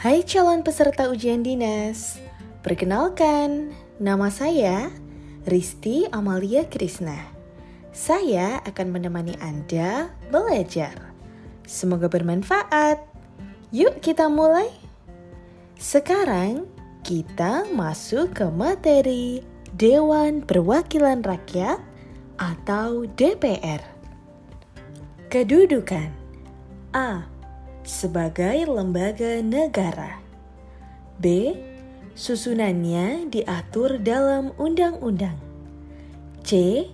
Hai calon peserta ujian dinas, perkenalkan, nama saya Risti Amalia Krisna. Saya akan menemani Anda belajar. Semoga bermanfaat. Yuk kita mulai. Sekarang kita masuk ke materi Dewan Perwakilan Rakyat atau DPR. Kedudukan A sebagai lembaga negara. B. Susunannya diatur dalam undang-undang. C.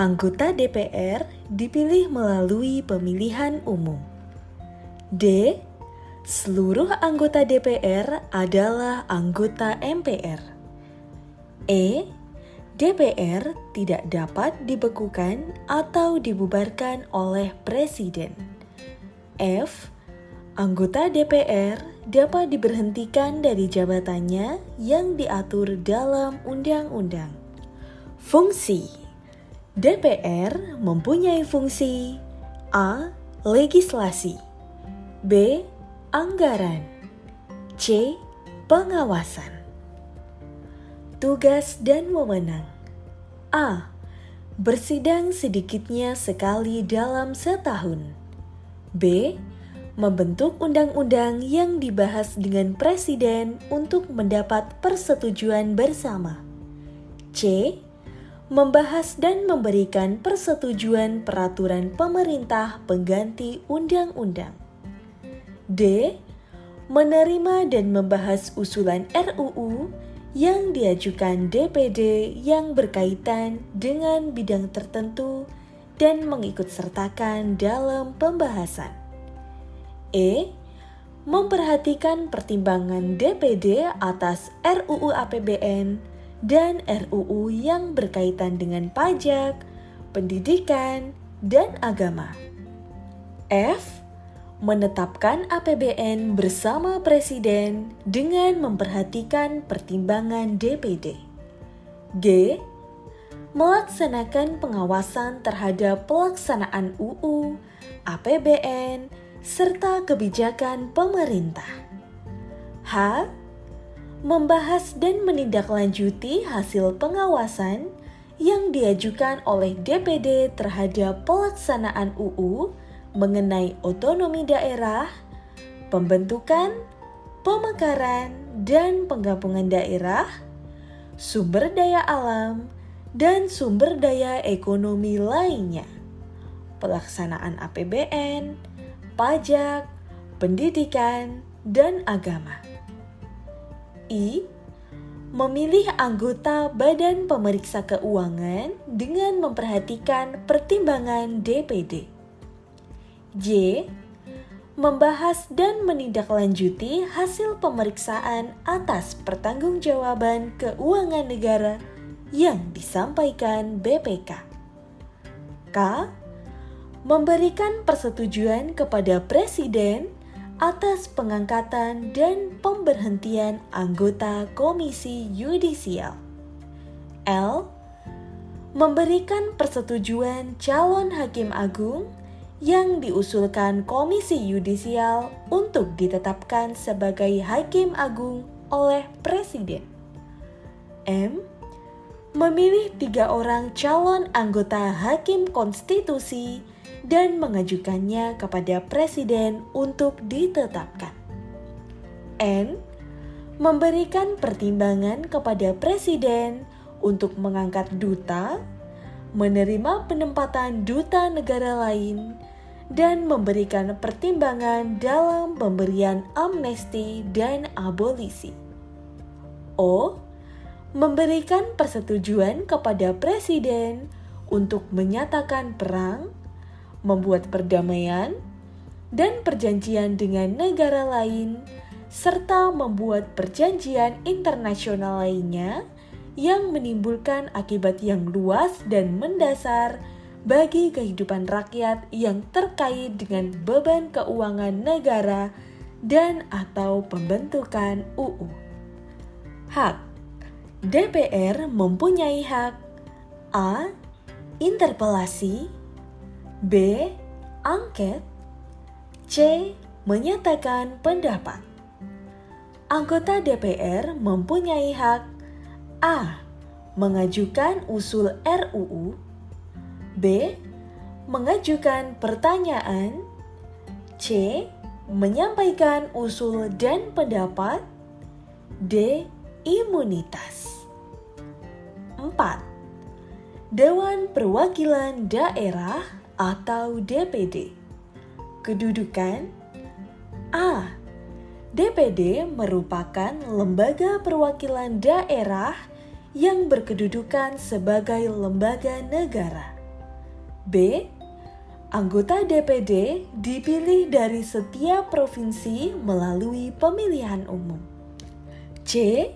Anggota DPR dipilih melalui pemilihan umum. D. Seluruh anggota DPR adalah anggota MPR. E. DPR tidak dapat dibekukan atau dibubarkan oleh presiden. F Anggota DPR dapat diberhentikan dari jabatannya yang diatur dalam undang-undang. Fungsi DPR mempunyai fungsi A. Legislasi B. Anggaran C. Pengawasan Tugas dan wewenang A. Bersidang sedikitnya sekali dalam setahun B membentuk undang-undang yang dibahas dengan presiden untuk mendapat persetujuan bersama. C. Membahas dan memberikan persetujuan peraturan pemerintah pengganti undang-undang. D. Menerima dan membahas usulan RUU yang diajukan DPD yang berkaitan dengan bidang tertentu dan mengikut sertakan dalam pembahasan. E. Memperhatikan pertimbangan DPD atas RUU APBN dan RUU yang berkaitan dengan pajak, pendidikan, dan agama. F. Menetapkan APBN bersama Presiden dengan memperhatikan pertimbangan DPD. G. Melaksanakan pengawasan terhadap pelaksanaan UU, APBN, serta kebijakan pemerintah. H. Membahas dan menindaklanjuti hasil pengawasan yang diajukan oleh DPD terhadap pelaksanaan UU mengenai otonomi daerah, pembentukan, pemekaran, dan penggabungan daerah, sumber daya alam, dan sumber daya ekonomi lainnya, pelaksanaan APBN, pajak, pendidikan, dan agama. I. Memilih anggota Badan Pemeriksa Keuangan dengan memperhatikan pertimbangan DPD. J. Membahas dan menindaklanjuti hasil pemeriksaan atas pertanggungjawaban keuangan negara yang disampaikan BPK. K memberikan persetujuan kepada Presiden atas pengangkatan dan pemberhentian anggota Komisi Yudisial. L. Memberikan persetujuan calon hakim agung yang diusulkan Komisi Yudisial untuk ditetapkan sebagai hakim agung oleh Presiden. M. Memilih tiga orang calon anggota hakim konstitusi dan mengajukannya kepada presiden untuk ditetapkan. N. Memberikan pertimbangan kepada presiden untuk mengangkat duta, menerima penempatan duta negara lain, dan memberikan pertimbangan dalam pemberian amnesti dan abolisi. O. Memberikan persetujuan kepada presiden untuk menyatakan perang membuat perdamaian dan perjanjian dengan negara lain, serta membuat perjanjian internasional lainnya yang menimbulkan akibat yang luas dan mendasar bagi kehidupan rakyat yang terkait dengan beban keuangan negara dan atau pembentukan UU. Hak DPR mempunyai hak A. Interpelasi B. Angket C. Menyatakan pendapat anggota DPR mempunyai hak A. Mengajukan usul RUU B. Mengajukan pertanyaan C. Menyampaikan usul dan pendapat D. Imunitas 4. Dewan Perwakilan Daerah atau DPD Kedudukan A DPD merupakan lembaga perwakilan daerah yang berkedudukan sebagai lembaga negara. B. Anggota DPD dipilih dari setiap provinsi melalui pemilihan umum. C.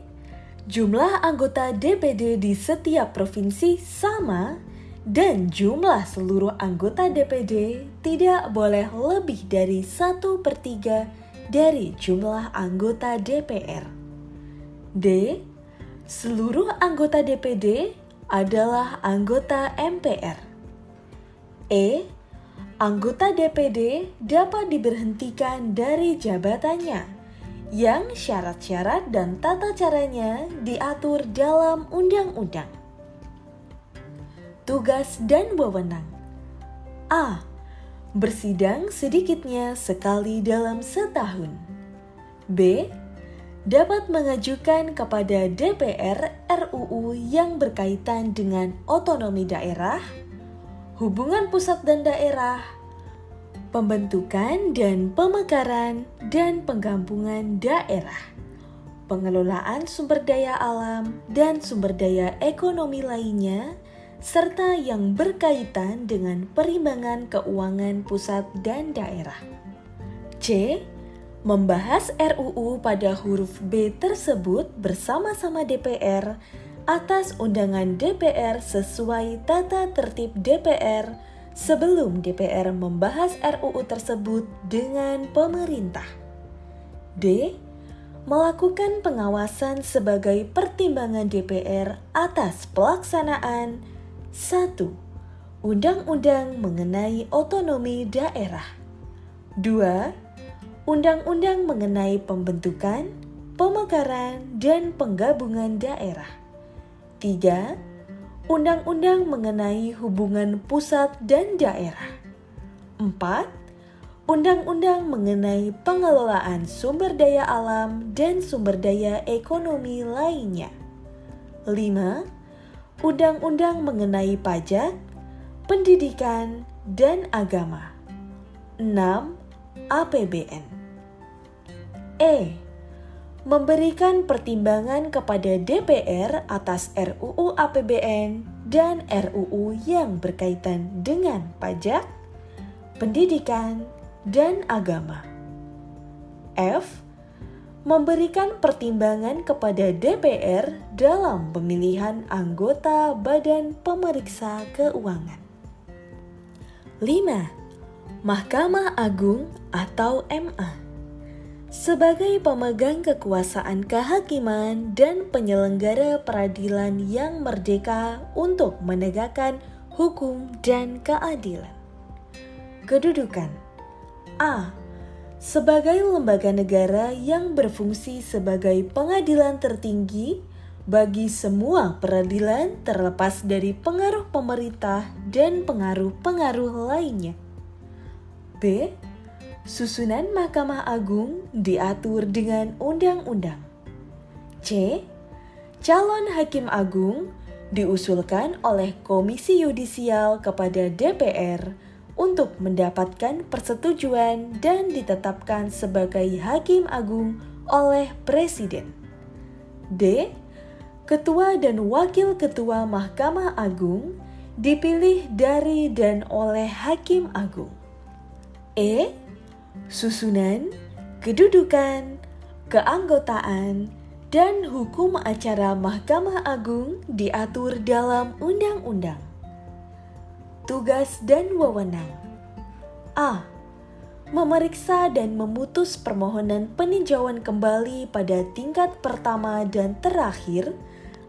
Jumlah anggota DPD di setiap provinsi sama dan jumlah seluruh anggota DPD tidak boleh lebih dari satu per 3 dari jumlah anggota DPR. D. Seluruh anggota DPD adalah anggota MPR. E. Anggota DPD dapat diberhentikan dari jabatannya yang syarat-syarat dan tata caranya diatur dalam undang-undang. Tugas dan wewenang A bersidang sedikitnya sekali dalam setahun. B. Dapat mengajukan kepada DPR RUU yang berkaitan dengan otonomi daerah, hubungan pusat dan daerah, pembentukan dan pemekaran dan penggabungan daerah, pengelolaan sumber daya alam dan sumber daya ekonomi lainnya serta yang berkaitan dengan perimbangan keuangan pusat dan daerah. C. Membahas RUU pada huruf B tersebut bersama-sama DPR atas undangan DPR sesuai tata tertib DPR sebelum DPR membahas RUU tersebut dengan pemerintah. D. Melakukan pengawasan sebagai pertimbangan DPR atas pelaksanaan 1. Undang-undang mengenai otonomi daerah. 2. Undang-undang mengenai pembentukan, pemekaran, dan penggabungan daerah. 3. Undang-undang mengenai hubungan pusat dan daerah. 4. Undang-undang mengenai pengelolaan sumber daya alam dan sumber daya ekonomi lainnya. 5 undang-undang mengenai pajak, pendidikan, dan agama. 6. APBN E. Memberikan pertimbangan kepada DPR atas RUU APBN dan RUU yang berkaitan dengan pajak, pendidikan, dan agama. F memberikan pertimbangan kepada DPR dalam pemilihan anggota Badan Pemeriksa Keuangan. 5. Mahkamah Agung atau MA sebagai pemegang kekuasaan kehakiman dan penyelenggara peradilan yang merdeka untuk menegakkan hukum dan keadilan. Kedudukan A sebagai lembaga negara yang berfungsi sebagai pengadilan tertinggi bagi semua peradilan terlepas dari pengaruh pemerintah dan pengaruh-pengaruh lainnya. B. Susunan Mahkamah Agung diatur dengan undang-undang. C. Calon Hakim Agung diusulkan oleh Komisi Yudisial kepada DPR untuk mendapatkan persetujuan dan ditetapkan sebagai hakim agung oleh presiden. D. Ketua dan wakil ketua Mahkamah Agung dipilih dari dan oleh hakim agung. E. Susunan, kedudukan, keanggotaan, dan hukum acara Mahkamah Agung diatur dalam undang-undang. Tugas dan wewenang A. Memeriksa dan memutus permohonan peninjauan kembali pada tingkat pertama dan terakhir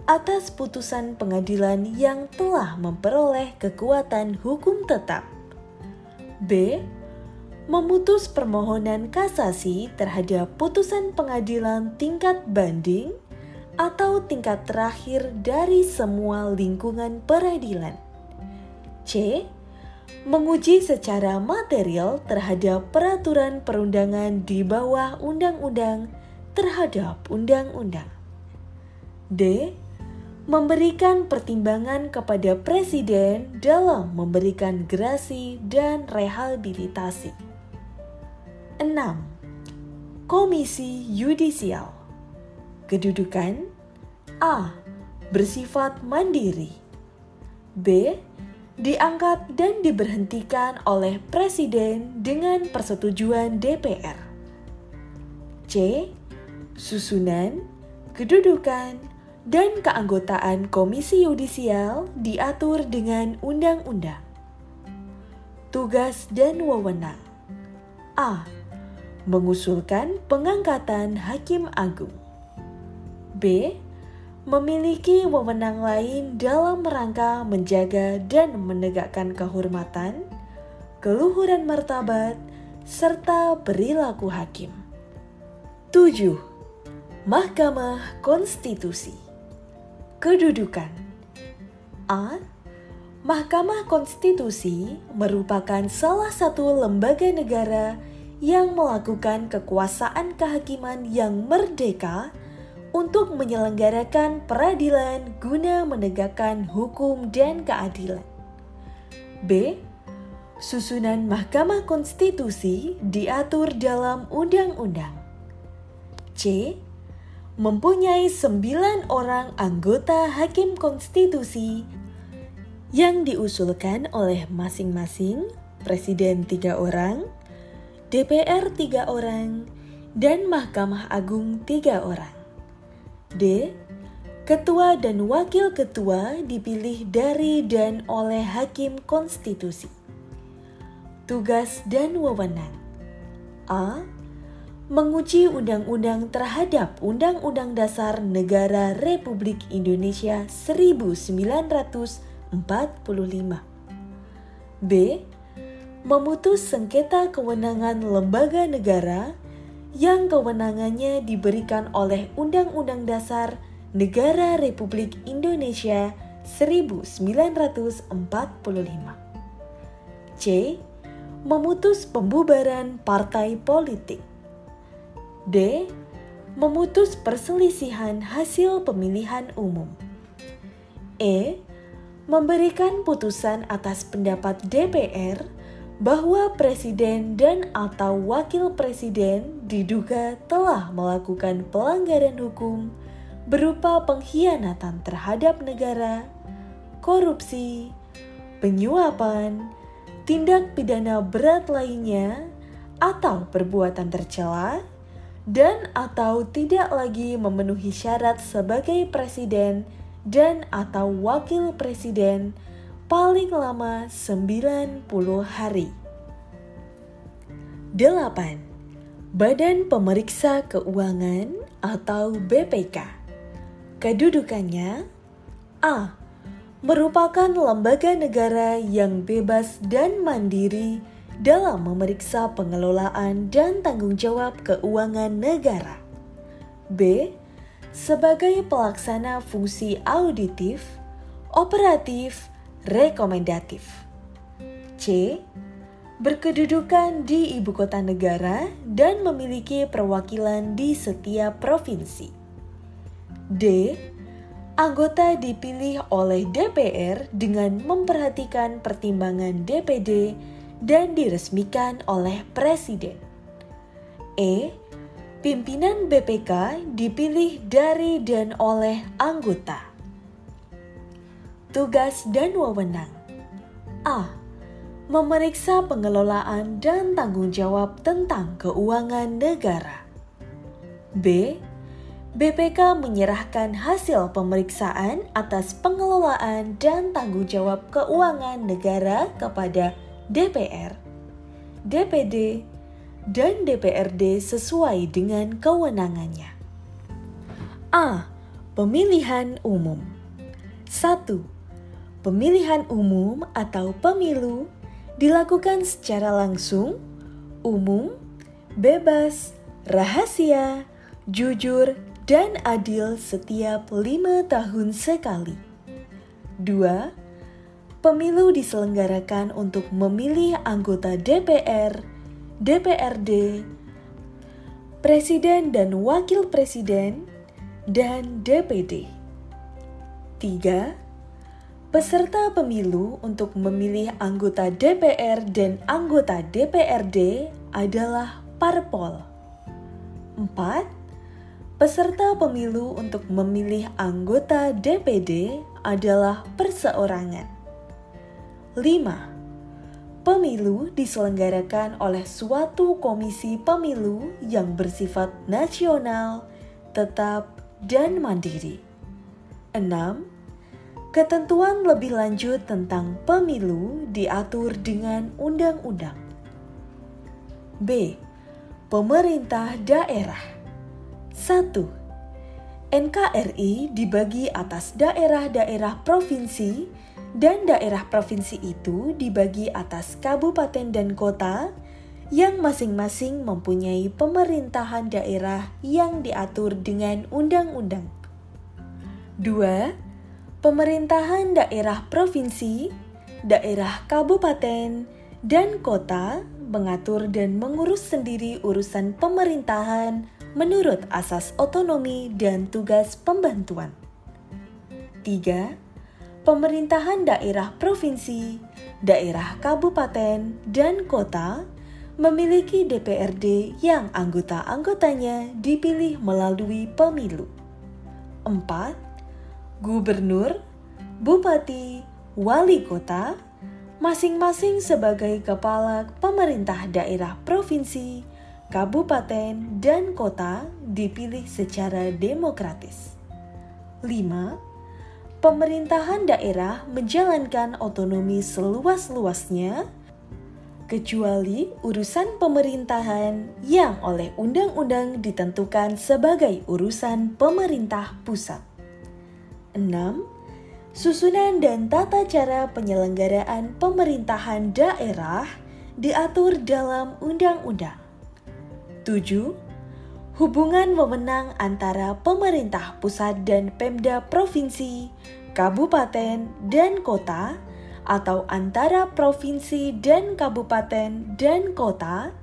atas putusan pengadilan yang telah memperoleh kekuatan hukum tetap. B. memutus permohonan kasasi terhadap putusan pengadilan tingkat banding atau tingkat terakhir dari semua lingkungan peradilan. C. Menguji secara material terhadap peraturan perundangan di bawah undang-undang terhadap undang-undang. D. Memberikan pertimbangan kepada presiden dalam memberikan gerasi dan rehabilitasi. 6. Komisi Yudisial Kedudukan A. Bersifat mandiri B. Diangkat dan diberhentikan oleh Presiden dengan persetujuan DPR C. Susunan, kedudukan, dan keanggotaan Komisi Yudisial diatur dengan undang-undang. Tugas dan wewenang A. Mengusulkan pengangkatan Hakim Agung B. Memiliki wewenang lain dalam rangka menjaga dan menegakkan kehormatan, keluhuran martabat, serta perilaku hakim. 7. Mahkamah Konstitusi Kedudukan A. Mahkamah Konstitusi merupakan salah satu lembaga negara yang melakukan kekuasaan kehakiman yang merdeka untuk menyelenggarakan peradilan guna menegakkan hukum dan keadilan. B. Susunan Mahkamah Konstitusi diatur dalam undang-undang. C. Mempunyai sembilan orang anggota Hakim Konstitusi yang diusulkan oleh masing-masing Presiden tiga orang, DPR tiga orang, dan Mahkamah Agung tiga orang. D. Ketua dan wakil ketua dipilih dari dan oleh hakim konstitusi. Tugas dan wewenang A. Menguji undang-undang terhadap Undang-Undang Dasar Negara Republik Indonesia 1945 B. Memutus sengketa kewenangan lembaga negara yang kewenangannya diberikan oleh Undang-Undang Dasar Negara Republik Indonesia 1945. C. Memutus pembubaran partai politik. D. Memutus perselisihan hasil pemilihan umum. E. Memberikan putusan atas pendapat DPR bahwa presiden dan atau wakil presiden diduga telah melakukan pelanggaran hukum berupa pengkhianatan terhadap negara, korupsi, penyuapan, tindak pidana berat lainnya, atau perbuatan tercela, dan atau tidak lagi memenuhi syarat sebagai presiden dan atau wakil presiden paling lama 90 hari. 8. Badan Pemeriksa Keuangan atau BPK. Kedudukannya A. Merupakan lembaga negara yang bebas dan mandiri dalam memeriksa pengelolaan dan tanggung jawab keuangan negara. B. Sebagai pelaksana fungsi auditif, operatif, rekomendatif. C. Berkedudukan di ibu kota negara dan memiliki perwakilan di setiap provinsi. D. Anggota dipilih oleh DPR dengan memperhatikan pertimbangan DPD dan diresmikan oleh Presiden. E. Pimpinan BPK dipilih dari dan oleh anggota. Tugas dan wewenang A. Memeriksa pengelolaan dan tanggung jawab tentang keuangan negara B. BPK menyerahkan hasil pemeriksaan atas pengelolaan dan tanggung jawab keuangan negara kepada DPR, DPD, dan DPRD sesuai dengan kewenangannya. A. Pemilihan umum 1 Pemilihan umum atau pemilu dilakukan secara langsung, umum, bebas, rahasia, jujur, dan adil setiap lima tahun sekali. Dua, pemilu diselenggarakan untuk memilih anggota DPR, DPRD, Presiden dan Wakil Presiden, dan DPD. Tiga, Peserta pemilu untuk memilih anggota DPR dan anggota DPRD adalah parpol. 4. Peserta pemilu untuk memilih anggota DPD adalah perseorangan. 5. Pemilu diselenggarakan oleh suatu komisi pemilu yang bersifat nasional, tetap, dan mandiri. 6 Ketentuan lebih lanjut tentang pemilu diatur dengan undang-undang. B. Pemerintah daerah 1. NKRI dibagi atas daerah-daerah provinsi dan daerah provinsi itu dibagi atas kabupaten dan kota yang masing-masing mempunyai pemerintahan daerah yang diatur dengan undang-undang. 2 pemerintahan daerah provinsi, daerah kabupaten, dan kota mengatur dan mengurus sendiri urusan pemerintahan menurut asas otonomi dan tugas pembantuan. 3. Pemerintahan daerah provinsi, daerah kabupaten, dan kota memiliki DPRD yang anggota-anggotanya dipilih melalui pemilu. 4 gubernur, bupati, wali kota, masing-masing sebagai kepala pemerintah daerah provinsi, kabupaten, dan kota dipilih secara demokratis. 5. Pemerintahan daerah menjalankan otonomi seluas-luasnya kecuali urusan pemerintahan yang oleh undang-undang ditentukan sebagai urusan pemerintah pusat. 6. Susunan dan tata cara penyelenggaraan pemerintahan daerah diatur dalam undang-undang. 7. Hubungan wewenang antara pemerintah pusat dan Pemda provinsi, kabupaten, dan kota atau antara provinsi dan kabupaten dan kota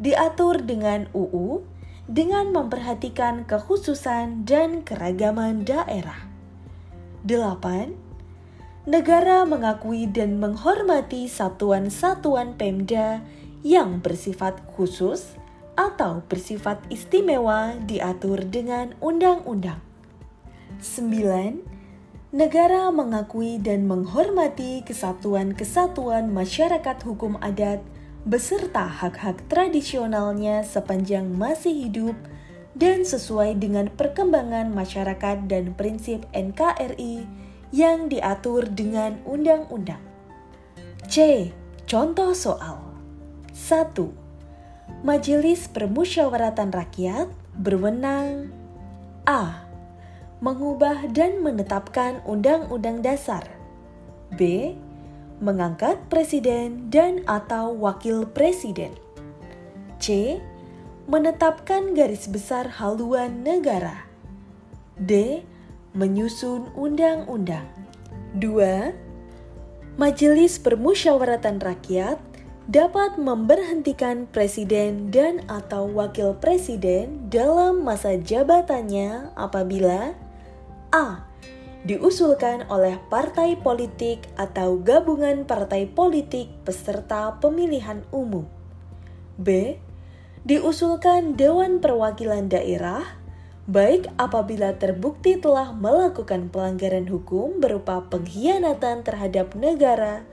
diatur dengan UU dengan memperhatikan kekhususan dan keragaman daerah. 8. Negara mengakui dan menghormati satuan-satuan Pemda yang bersifat khusus atau bersifat istimewa diatur dengan undang-undang. 9. Negara mengakui dan menghormati kesatuan-kesatuan masyarakat hukum adat beserta hak-hak tradisionalnya sepanjang masih hidup dan sesuai dengan perkembangan masyarakat dan prinsip NKRI yang diatur dengan undang-undang. C. Contoh soal 1. Majelis Permusyawaratan Rakyat berwenang A. Mengubah dan menetapkan undang-undang dasar B. Mengangkat presiden dan atau wakil presiden C menetapkan garis besar haluan negara. D. Menyusun undang-undang. 2. Majelis Permusyawaratan Rakyat dapat memberhentikan presiden dan atau wakil presiden dalam masa jabatannya apabila A. diusulkan oleh partai politik atau gabungan partai politik peserta pemilihan umum. B diusulkan Dewan Perwakilan Daerah, baik apabila terbukti telah melakukan pelanggaran hukum berupa pengkhianatan terhadap negara,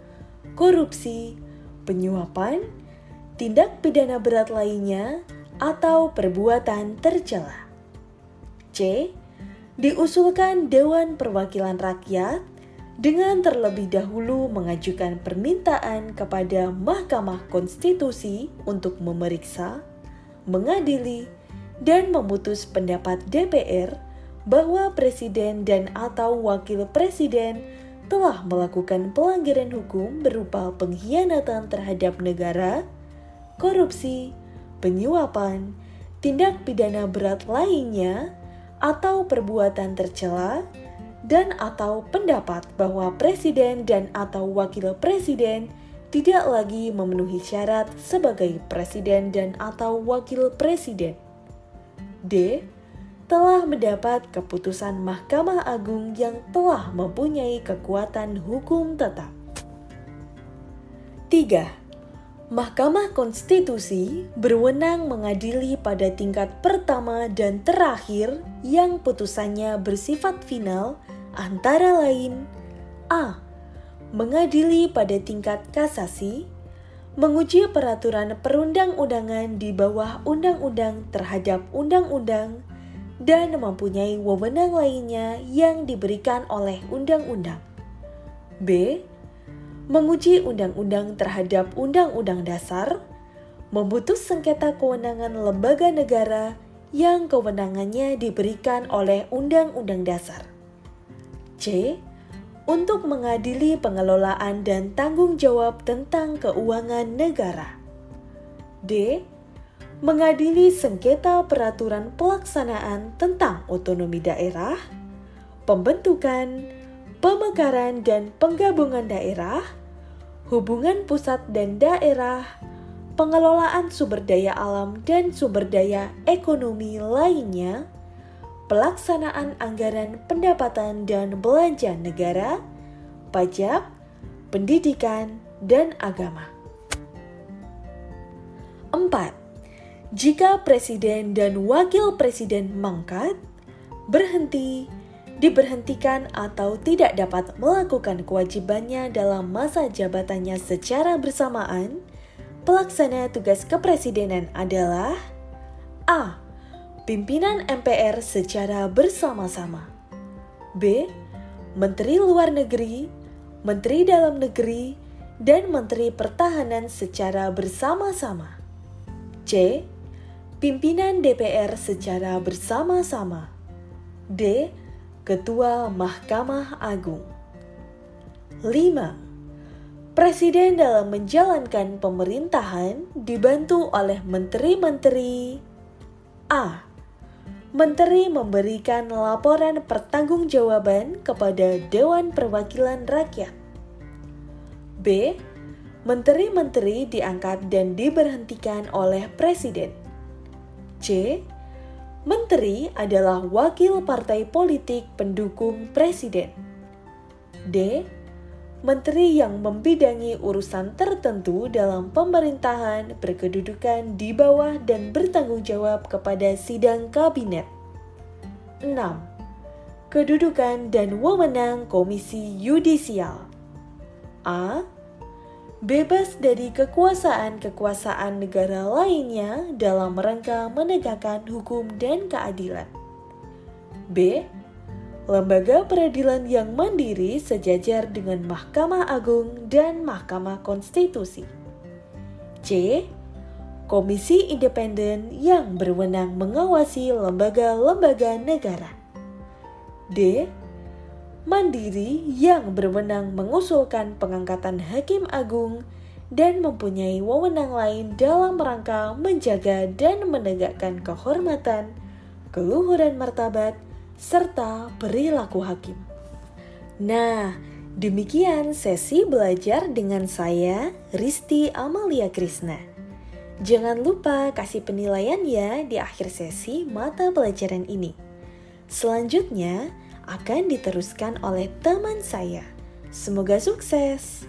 korupsi, penyuapan, tindak pidana berat lainnya, atau perbuatan tercela. C. Diusulkan Dewan Perwakilan Rakyat dengan terlebih dahulu mengajukan permintaan kepada Mahkamah Konstitusi untuk memeriksa mengadili, dan memutus pendapat DPR bahwa presiden dan atau wakil presiden telah melakukan pelanggaran hukum berupa pengkhianatan terhadap negara, korupsi, penyuapan, tindak pidana berat lainnya, atau perbuatan tercela, dan atau pendapat bahwa presiden dan atau wakil presiden tidak lagi memenuhi syarat sebagai presiden dan atau wakil presiden. D. Telah mendapat keputusan Mahkamah Agung yang telah mempunyai kekuatan hukum tetap. 3. Mahkamah Konstitusi berwenang mengadili pada tingkat pertama dan terakhir yang putusannya bersifat final antara lain A. Mengadili pada tingkat kasasi, menguji peraturan perundang-undangan di bawah undang-undang terhadap undang-undang, dan mempunyai wewenang lainnya yang diberikan oleh undang-undang. B menguji undang-undang terhadap undang-undang dasar, memutus sengketa kewenangan lembaga negara yang kewenangannya diberikan oleh undang-undang dasar. C. Untuk mengadili pengelolaan dan tanggung jawab tentang keuangan negara. D. Mengadili sengketa peraturan pelaksanaan tentang otonomi daerah, pembentukan, pemekaran dan penggabungan daerah, hubungan pusat dan daerah, pengelolaan sumber daya alam dan sumber daya ekonomi lainnya, pelaksanaan anggaran pendapatan dan belanja negara, pajak, pendidikan, dan agama. 4. Jika presiden dan wakil presiden mangkat, berhenti, diberhentikan atau tidak dapat melakukan kewajibannya dalam masa jabatannya secara bersamaan, pelaksana tugas kepresidenan adalah A. Pimpinan MPR secara bersama-sama B. Menteri Luar Negeri, Menteri Dalam Negeri, dan Menteri Pertahanan secara bersama-sama C. Pimpinan DPR secara bersama-sama D Ketua Mahkamah Agung. 5. Presiden dalam menjalankan pemerintahan dibantu oleh menteri-menteri A. Menteri memberikan laporan pertanggungjawaban kepada Dewan Perwakilan Rakyat. B. Menteri-menteri diangkat dan diberhentikan oleh Presiden. C Menteri adalah wakil partai politik pendukung presiden. D. Menteri yang membidangi urusan tertentu dalam pemerintahan berkedudukan di bawah dan bertanggung jawab kepada sidang kabinet. 6. Kedudukan dan wewenang Komisi Yudisial A bebas dari kekuasaan-kekuasaan negara lainnya dalam rangka menegakkan hukum dan keadilan. B. Lembaga peradilan yang mandiri sejajar dengan Mahkamah Agung dan Mahkamah Konstitusi. C. Komisi independen yang berwenang mengawasi lembaga-lembaga negara. D mandiri yang berwenang mengusulkan pengangkatan hakim agung dan mempunyai wewenang lain dalam rangka menjaga dan menegakkan kehormatan, keluhuran martabat, serta perilaku hakim. Nah, demikian sesi belajar dengan saya, Risti Amalia Krisna. Jangan lupa kasih penilaian ya di akhir sesi mata pelajaran ini. Selanjutnya, akan diteruskan oleh teman saya. Semoga sukses!